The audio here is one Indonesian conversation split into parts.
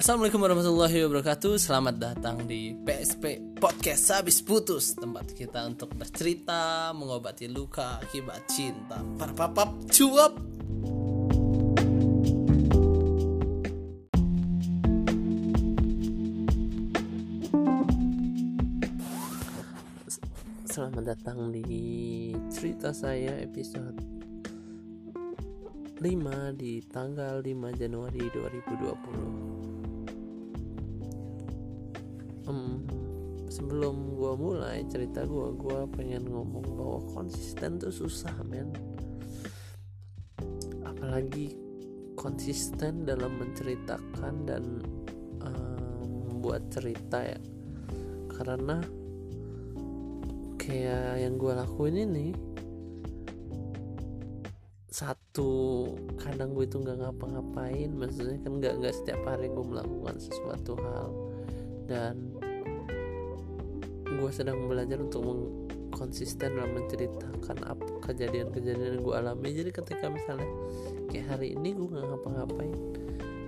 Assalamualaikum warahmatullahi wabarakatuh. Selamat datang di PSP Podcast. Habis Putus Tempat kita untuk bercerita Mengobati luka akibat cinta. Parpapap cuap. Selamat datang di cerita saya episode 5 di tanggal 5 Januari 2020 um, Sebelum gue mulai cerita gue Gue pengen ngomong bahwa konsisten tuh susah men. Apalagi konsisten dalam menceritakan dan um, membuat cerita ya. Karena kayak yang gue lakuin ini satu kadang gue itu nggak ngapa-ngapain. Maksudnya kan nggak nggak setiap hari gue melakukan sesuatu hal. Dan gue sedang belajar untuk konsisten dalam menceritakan apa kejadian-kejadian yang gue alami. Jadi ketika misalnya kayak hari ini gue nggak ngapa-ngapain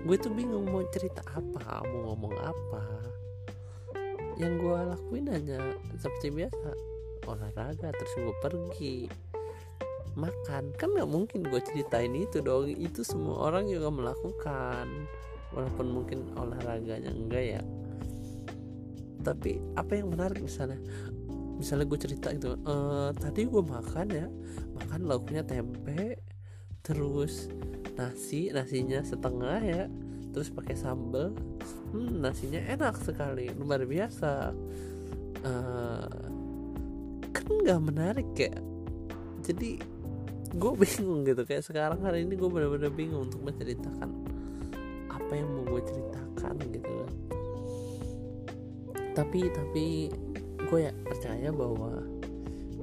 gue tuh bingung mau cerita apa mau ngomong apa. Yang gue lakuin hanya seperti biasa olahraga terus gue pergi makan. Kan nggak mungkin gue ceritain itu dong. Itu semua orang juga melakukan. Walaupun mungkin olahraganya enggak ya tapi apa yang menarik misalnya misalnya gue cerita itu e, tadi gue makan ya makan lauknya tempe terus nasi nasinya setengah ya terus pakai sambal hmm, nasinya enak sekali luar biasa. Uh, kan nggak menarik ya. Jadi gue bingung gitu kayak sekarang hari ini gue benar-benar bingung untuk menceritakan apa yang mau gue ceritakan gitu tapi tapi gue ya percaya bahwa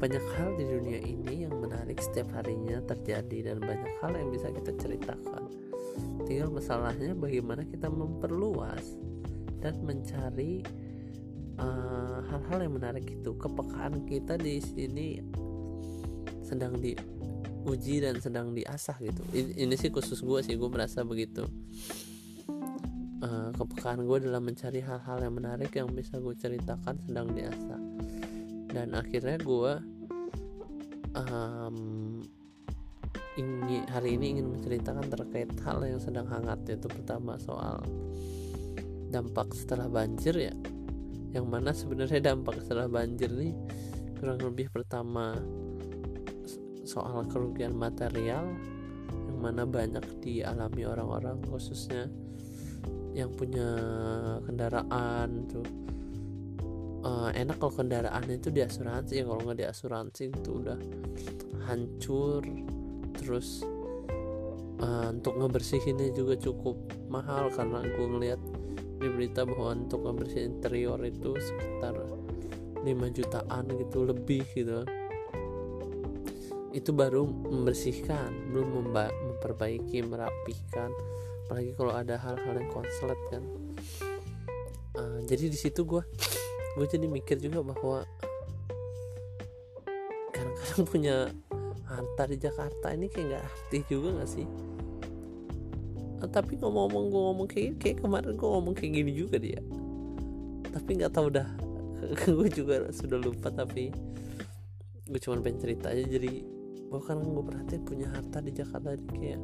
banyak hal di dunia ini yang menarik setiap harinya terjadi dan banyak hal yang bisa kita ceritakan. Tinggal masalahnya bagaimana kita memperluas dan mencari hal-hal uh, yang menarik itu. Kepekaan kita di sini sedang diuji dan sedang diasah gitu. Ini sih khusus gue sih gue merasa begitu uh, kepekaan gue dalam mencari hal-hal yang menarik yang bisa gue ceritakan sedang diasah dan akhirnya gue um, ingin hari ini ingin menceritakan terkait hal yang sedang hangat yaitu pertama soal dampak setelah banjir ya. Yang mana sebenarnya dampak setelah banjir nih kurang lebih pertama soal kerugian material yang mana banyak dialami orang-orang khususnya yang punya kendaraan tuh. Uh, enak kalau kendaraannya itu diasuransi ya kalau nggak diasuransi itu udah hancur. Terus uh, untuk ngebersihinnya juga cukup mahal karena gue ngeliat di berita bahwa untuk ngebersihin interior itu sekitar 5 jutaan gitu lebih gitu. Itu baru membersihkan belum memperbaiki merapihkan apalagi kalau ada hal-hal yang konslet kan. Uh, jadi di situ gue gue jadi mikir juga bahwa kadang-kadang punya harta di Jakarta ini kayak nggak arti juga nggak sih? Tapi ngomong-ngomong gue ngomong kayak kayak kemarin gue ngomong kayak gini juga dia. Tapi nggak tahu dah. Gue juga sudah lupa tapi gue cuma pengen cerita aja. Jadi bahkan gue perhatiin punya harta di Jakarta kayak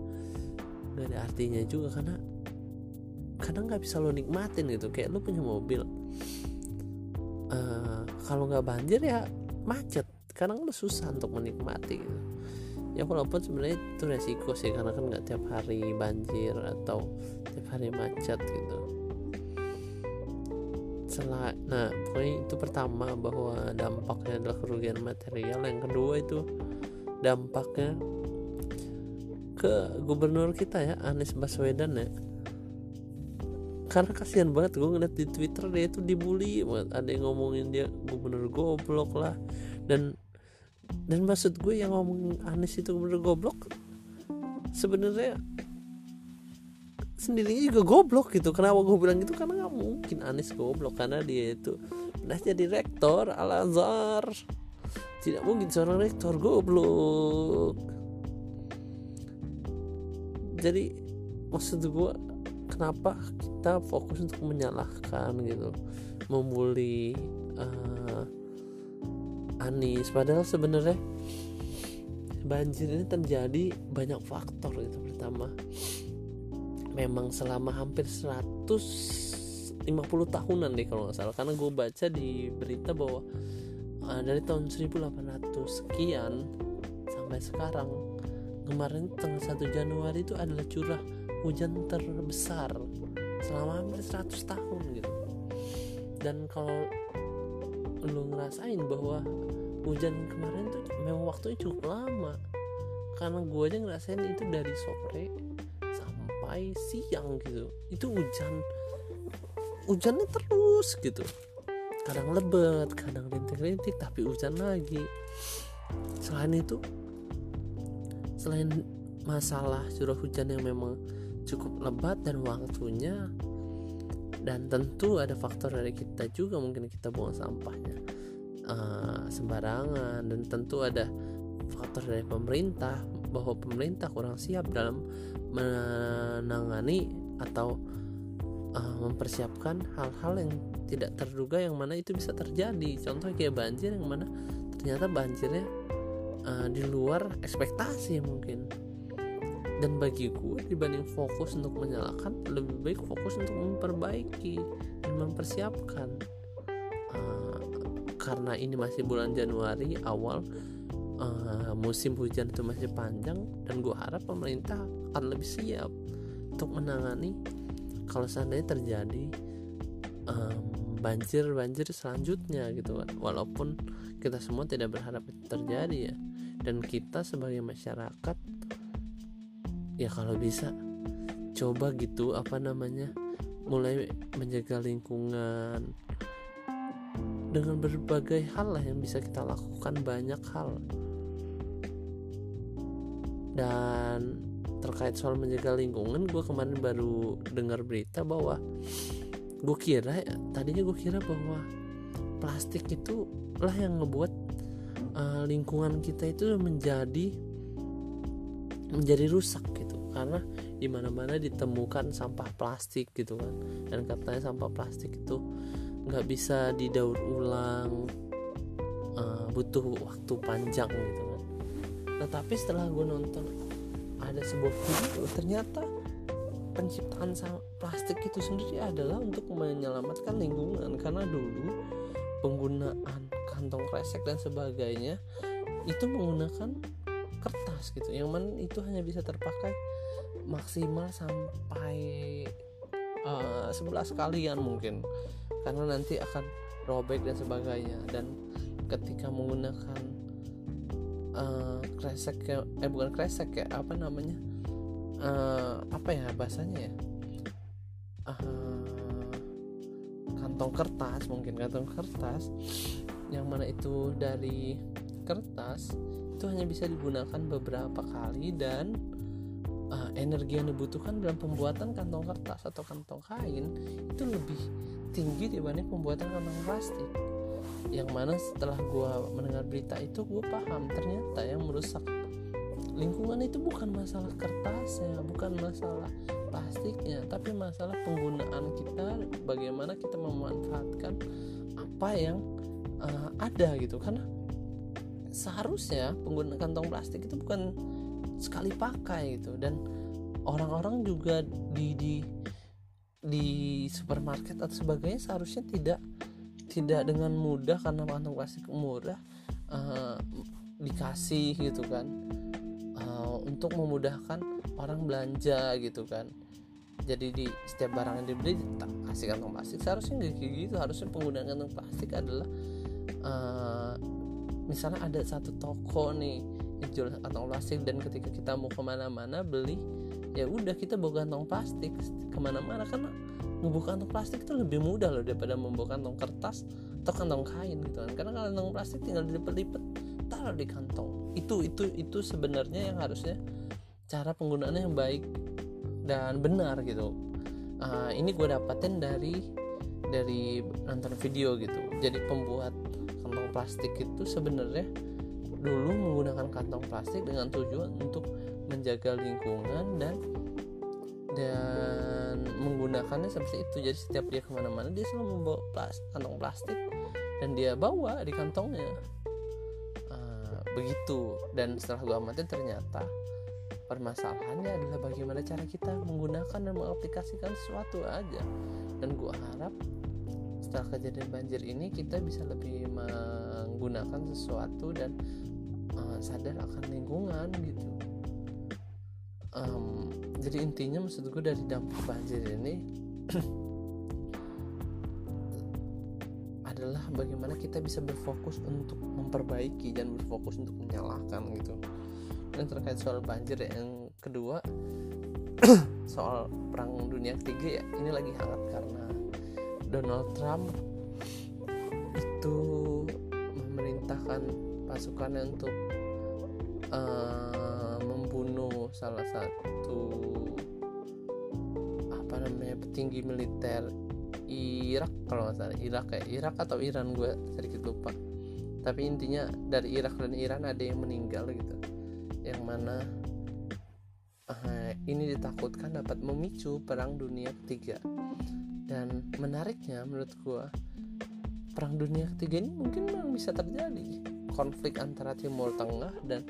nggak ada artinya juga karena kadang nggak bisa lo nikmatin gitu. Kayak lo punya mobil uh, kalau nggak banjir ya macet. Kadang lo susah untuk menikmati gitu. Ya walaupun sebenarnya itu resiko sih karena kan nggak tiap hari banjir atau tiap hari macet gitu. Setelah, nah pokoknya itu pertama bahwa dampaknya adalah kerugian material. Yang kedua itu dampaknya ke gubernur kita ya Anies Baswedan ya. Karena kasihan banget gue ngeliat di Twitter dia itu dibully banget. Ada yang ngomongin dia gubernur goblok lah. Dan dan maksud gue yang ngomong Anies itu bener goblok sebenarnya sendirinya juga goblok gitu. Kenapa gue bilang gitu? Karena nggak mungkin Anies goblok. Karena dia itu pernah jadi rektor Al Azhar tidak mungkin seorang rektor goblok jadi maksud gue kenapa kita fokus untuk menyalahkan gitu membuli uh, Anies? Padahal sebenarnya banjir ini terjadi banyak faktor gitu. Pertama memang selama hampir 150 tahunan deh kalau nggak salah. Karena gue baca di berita bahwa uh, dari tahun 1800 sekian sampai sekarang kemarin tanggal 1 Januari itu adalah curah hujan terbesar selama hampir 100 tahun gitu. Dan kalau lu ngerasain bahwa hujan kemarin tuh memang waktunya cukup lama karena gue aja ngerasain itu dari sore sampai siang gitu. Itu hujan hujannya terus gitu. Kadang lebat kadang rintik-rintik tapi hujan lagi. Selain itu selain masalah curah hujan yang memang cukup lebat dan waktunya dan tentu ada faktor dari kita juga mungkin kita buang sampahnya uh, sembarangan dan tentu ada faktor dari pemerintah bahwa pemerintah kurang siap dalam menangani atau uh, mempersiapkan hal-hal yang tidak terduga yang mana itu bisa terjadi. Contoh kayak banjir yang mana ternyata banjirnya uh, di luar ekspektasi mungkin. Dan bagi gue dibanding fokus untuk menyalahkan lebih baik fokus untuk memperbaiki dan mempersiapkan. Uh, karena ini masih bulan Januari awal uh, musim hujan itu masih panjang dan gue harap pemerintah akan lebih siap untuk menangani kalau seandainya terjadi banjir-banjir selanjutnya gitu kan. Walaupun kita semua tidak berharap itu terjadi ya dan kita sebagai masyarakat ya kalau bisa coba gitu apa namanya mulai menjaga lingkungan dengan berbagai hal lah yang bisa kita lakukan banyak hal. Dan terkait soal menjaga lingkungan gue kemarin baru dengar berita bahwa gue kira ya, tadinya gue kira bahwa plastik itu lah yang ngebuat uh, lingkungan kita itu menjadi menjadi rusak gitu. Karena di mana-mana ditemukan sampah plastik gitu kan. Dan katanya sampah plastik itu nggak bisa didaur ulang uh, butuh waktu panjang gitu kan. Nah setelah gue nonton ada sebuah video ternyata penciptaan plastik itu sendiri adalah untuk menyelamatkan lingkungan. Karena dulu penggunaan kantong kresek dan sebagainya itu menggunakan kertas gitu. Yang mana itu hanya bisa terpakai maksimal sampai uh, 11 kalian mungkin. Karena nanti akan robek dan sebagainya. Dan ketika menggunakan uh, kresek ya eh bukan kresek ya apa namanya uh, apa ya bahasanya ya? Uh, kantong kertas mungkin kantong kertas yang mana itu dari kertas itu hanya bisa digunakan beberapa kali dan uh, energi yang dibutuhkan dalam pembuatan kantong kertas atau kantong kain itu lebih tinggi dibanding pembuatan kantong plastik. Yang mana setelah gue mendengar berita itu gue paham ternyata yang merusak lingkungan itu bukan masalah kertasnya bukan masalah plastiknya tapi masalah penggunaan kita bagaimana kita memanfaatkan apa yang uh, ada gitu. Karena seharusnya penggunaan kantong plastik itu bukan sekali pakai gitu. Dan orang-orang juga di di di supermarket atau sebagainya seharusnya tidak tidak dengan mudah karena kantong plastik murah uh, dikasih gitu kan. Uh, untuk memudahkan orang belanja gitu kan. Jadi di setiap barang yang dibeli kasih kantong plastik. Seharusnya nggak gitu. Harusnya penggunaan kantong plastik adalah uh, misalnya ada satu toko nih yang jual kantong plastik dan ketika kita mau ke mana-mana beli ya udah kita bawa kantong plastik ke mana-mana karena membawa kantong plastik itu lebih mudah loh daripada membawa kantong kertas atau kantong kain gitu kan. Karena kantong plastik tinggal dilipet-lipet taruh di kantong. Itu itu itu sebenarnya yang harusnya cara penggunaannya yang baik dan benar gitu. Uh, ini gue dapatin dari dari nonton video gitu. Jadi pembuat plastik itu sebenarnya dulu menggunakan kantong plastik dengan tujuan untuk menjaga lingkungan dan dan menggunakannya seperti itu. Jadi setiap dia ke mana-mana dia selalu membawa plas kantong plastik dan dia bawa di kantongnya. Uh, begitu. Dan setelah gue amatin ternyata permasalahannya adalah bagaimana cara kita menggunakan dan mengaplikasikan sesuatu aja. Dan gue harap setelah kejadian banjir ini kita bisa lebih menggunakan sesuatu dan uh, sadar akan lingkungan gitu. Um, jadi intinya maksud gue dari dampak banjir ini adalah bagaimana kita bisa berfokus untuk memperbaiki dan berfokus untuk menyalahkan gitu. Dan terkait soal banjir yang kedua soal perang dunia ketiga ya ini lagi hangat karena Donald Trump itu memerintahkan pasukannya untuk uh, membunuh salah satu apa namanya petinggi militer Irak kalau nggak salah. Irak kayak Irak atau Iran? Gue sedikit lupa. Tapi intinya dari Irak dan Iran ada yang meninggal gitu. Yang mana uh, ini ditakutkan dapat memicu perang dunia ketiga dan menariknya menurut gue perang dunia ketiga ini mungkin memang bisa terjadi. Konflik antara Timur Tengah dan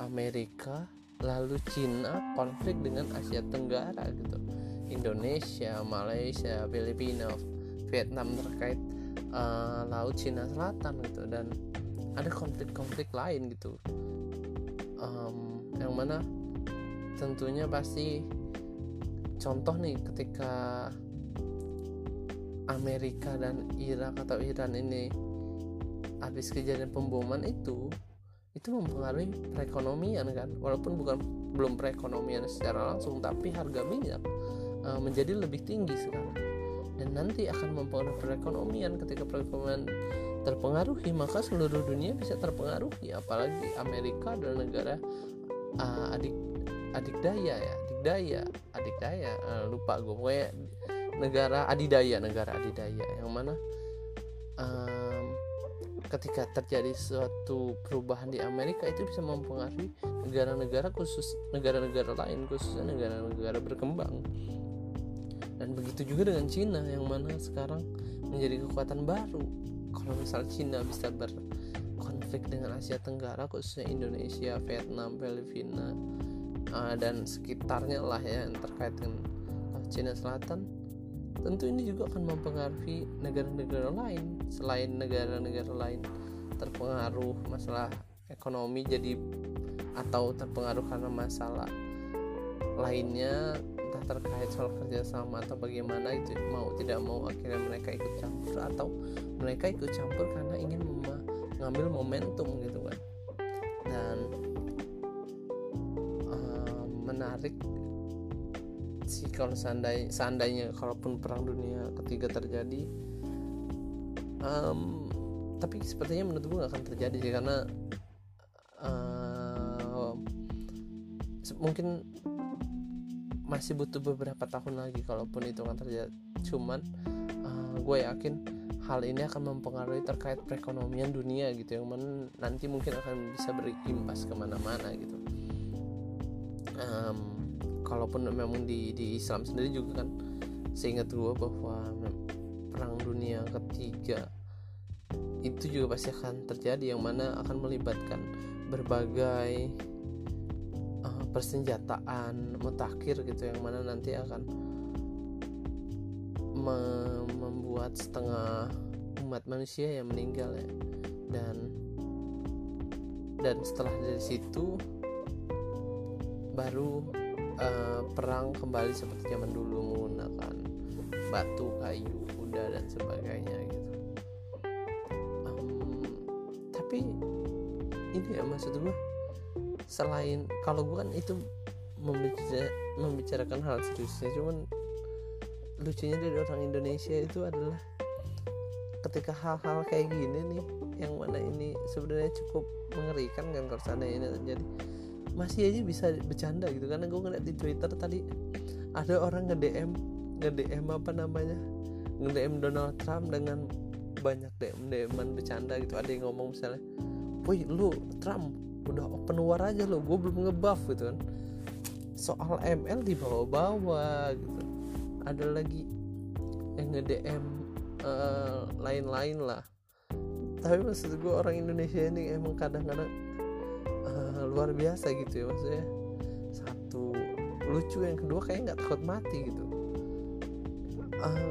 Amerika lalu Cina konflik dengan Asia Tenggara gitu. Indonesia, Malaysia, Filipina, Vietnam terkait uh, laut Cina Selatan gitu. Dan ada konflik-konflik lain gitu. Um, yang mana tentunya pasti contoh nih ketika Amerika dan Irak atau Iran ini habis kejadian pemboman itu itu mempengaruhi perekonomian kan? Walaupun bukan belum perekonomian secara langsung tapi harga minyak uh, menjadi lebih tinggi sekarang. Dan nanti akan mempengaruhi perekonomian. Ketika perekonomian terpengaruhi maka seluruh dunia bisa terpengaruhi. Apalagi Amerika adalah negara uh, adik adik daya ya adik daya adik daya uh, lupa gue negara adidaya negara adidaya. Yang mana um, ketika terjadi suatu perubahan di Amerika itu bisa mempengaruhi negara-negara khusus negara-negara lain khususnya negara-negara berkembang. Dan begitu juga dengan Cina yang mana sekarang menjadi kekuatan baru. Kalau misal Cina bisa berkonflik dengan Asia Tenggara khususnya Indonesia, Vietnam, Filipina uh, dan sekitarnya lah ya yang terkait dengan Cina Selatan tentu ini juga akan mempengaruhi negara-negara lain. Selain negara-negara lain terpengaruh masalah ekonomi jadi atau terpengaruh karena masalah lainnya entah terkait soal kerjasama atau bagaimana itu mau tidak mau akhirnya mereka ikut campur atau mereka ikut campur karena ingin mengambil momentum gitu kan. Dan uh, menarik sih kalau seandainya, seandainya kalaupun perang dunia ketiga terjadi um, tapi sepertinya menurut gue gak akan terjadi sih karena uh, mungkin masih butuh beberapa tahun lagi kalaupun itu akan terjadi cuman uh, gue yakin hal ini akan mempengaruhi terkait perekonomian dunia gitu yang mana nanti mungkin akan bisa berimbas ke mana-mana gitu. Um, kalaupun memang di, di Islam sendiri juga kan seingat gue bahwa perang dunia ketiga itu juga pasti akan terjadi yang mana akan melibatkan berbagai persenjataan mutakhir gitu yang mana nanti akan me membuat setengah umat manusia yang meninggal ya. Dan dan setelah dari situ baru uh, perang kembali seperti zaman dulu menggunakan batu kayu kuda dan sebagainya gitu. Um, tapi ini ya maksud gue selain kalau gue kan itu membicara, membicarakan hal seriusnya cuman lucunya dari orang Indonesia itu adalah ketika hal-hal kayak gini nih yang mana ini sebenarnya cukup mengerikan kan kalau ini terjadi masih aja bisa bercanda gitu. Karena gue ngeliat di Twitter tadi ada orang nge DM nge DM apa namanya? Nge DM Donald Trump dengan banyak DM DM bercanda gitu. Ada yang ngomong misalnya woi lu Trump udah open war aja lo gue belum ngebuff gitu kan. Soal ML dibawa-bawa gitu. Ada lagi yang nge DM uh, lain-lain lah. Tapi maksud gue orang Indonesia ini emang kadang-kadang uh, luar biasa gitu ya maksudnya. Satu lucu yang kedua kayak nggak takut mati gitu. Uh,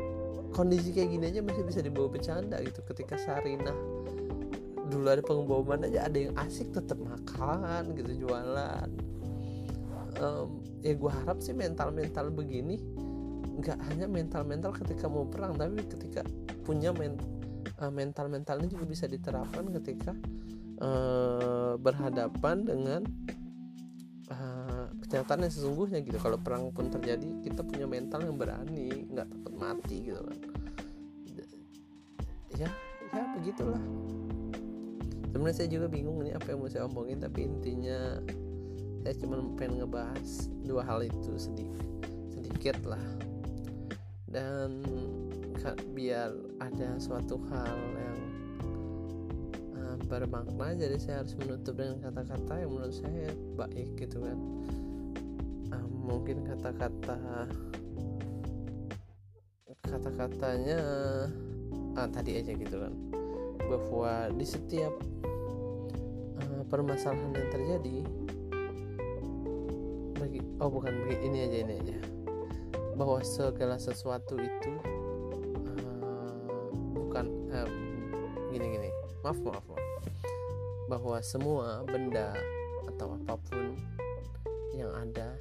kondisi kayak gini aja masih bisa dibawa bercanda gitu. Ketika Sarinah dulu ada pengeboman aja ada yang asik tetap makan gitu jualan. Um, ya gue harap sih mental mental begini nggak hanya mental mental ketika mau perang tapi ketika punya men uh, eh, mental mentalnya juga bisa diterapkan ketika uh, berhadapan dengan uh, kenyataan yang sesungguhnya gitu. Kalau perang pun terjadi kita punya mental yang berani nggak takut mati gitu kan. Ya ya begitulah. Sebenarnya saya juga bingung ini apa yang mau saya omongin tapi intinya saya cuma pengen ngebahas dua hal itu sedikit sedikit lah. Dan biar ada suatu hal yang bermakna jadi saya harus menutup dengan kata-kata yang menurut saya baik gitu kan. Uh, mungkin kata-kata kata-katanya ah, tadi aja gitu kan. Bahwa di setiap uh, permasalahan yang terjadi bagi oh bukan bagi ini aja ini aja. Bahwa segala sesuatu itu bukan eh, gini gini. Maaf maaf maaf bahwa semua benda atau apa pun yang ada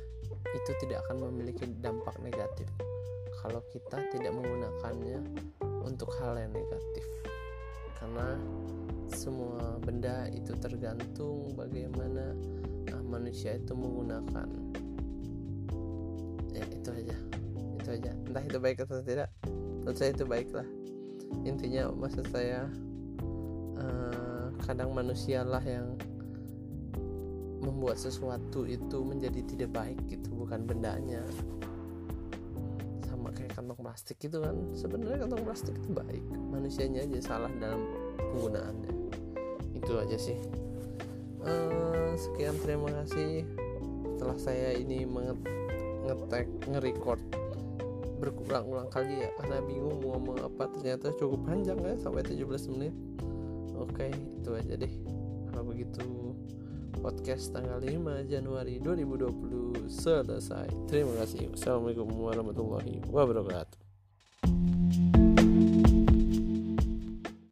itu tidak akan memiliki dampak negatif. Kalau kita tidak menggunakannya untuk hal yang negatif. Karena semua benda itu tergantung bagaimana uh, manusia itu menggunakan. Ya itu aja. Itu aja. Entah itu baik atau tidak. Menurut saya itu baiklah. Intinya maksud saya kadang manusialah yang membuat sesuatu itu menjadi tidak baik gitu bukan bendanya. Sama kayak kantong plastik gitu kan. Sebenarnya kantong plastik itu baik manusianya aja salah dalam penggunaannya. Itu aja sih. Uh, sekian terima kasih. Setelah saya ini ngetek nge-record berulang-ulang kali ya karena bingung mau ngomong apa ternyata cukup panjang ya sampai 17 menit oke itu aja deh. Kalau begitu podcast tanggal 5 Januari 2020 selesai. Terima kasih. Assalamualaikum warahmatullahi wabarakatuh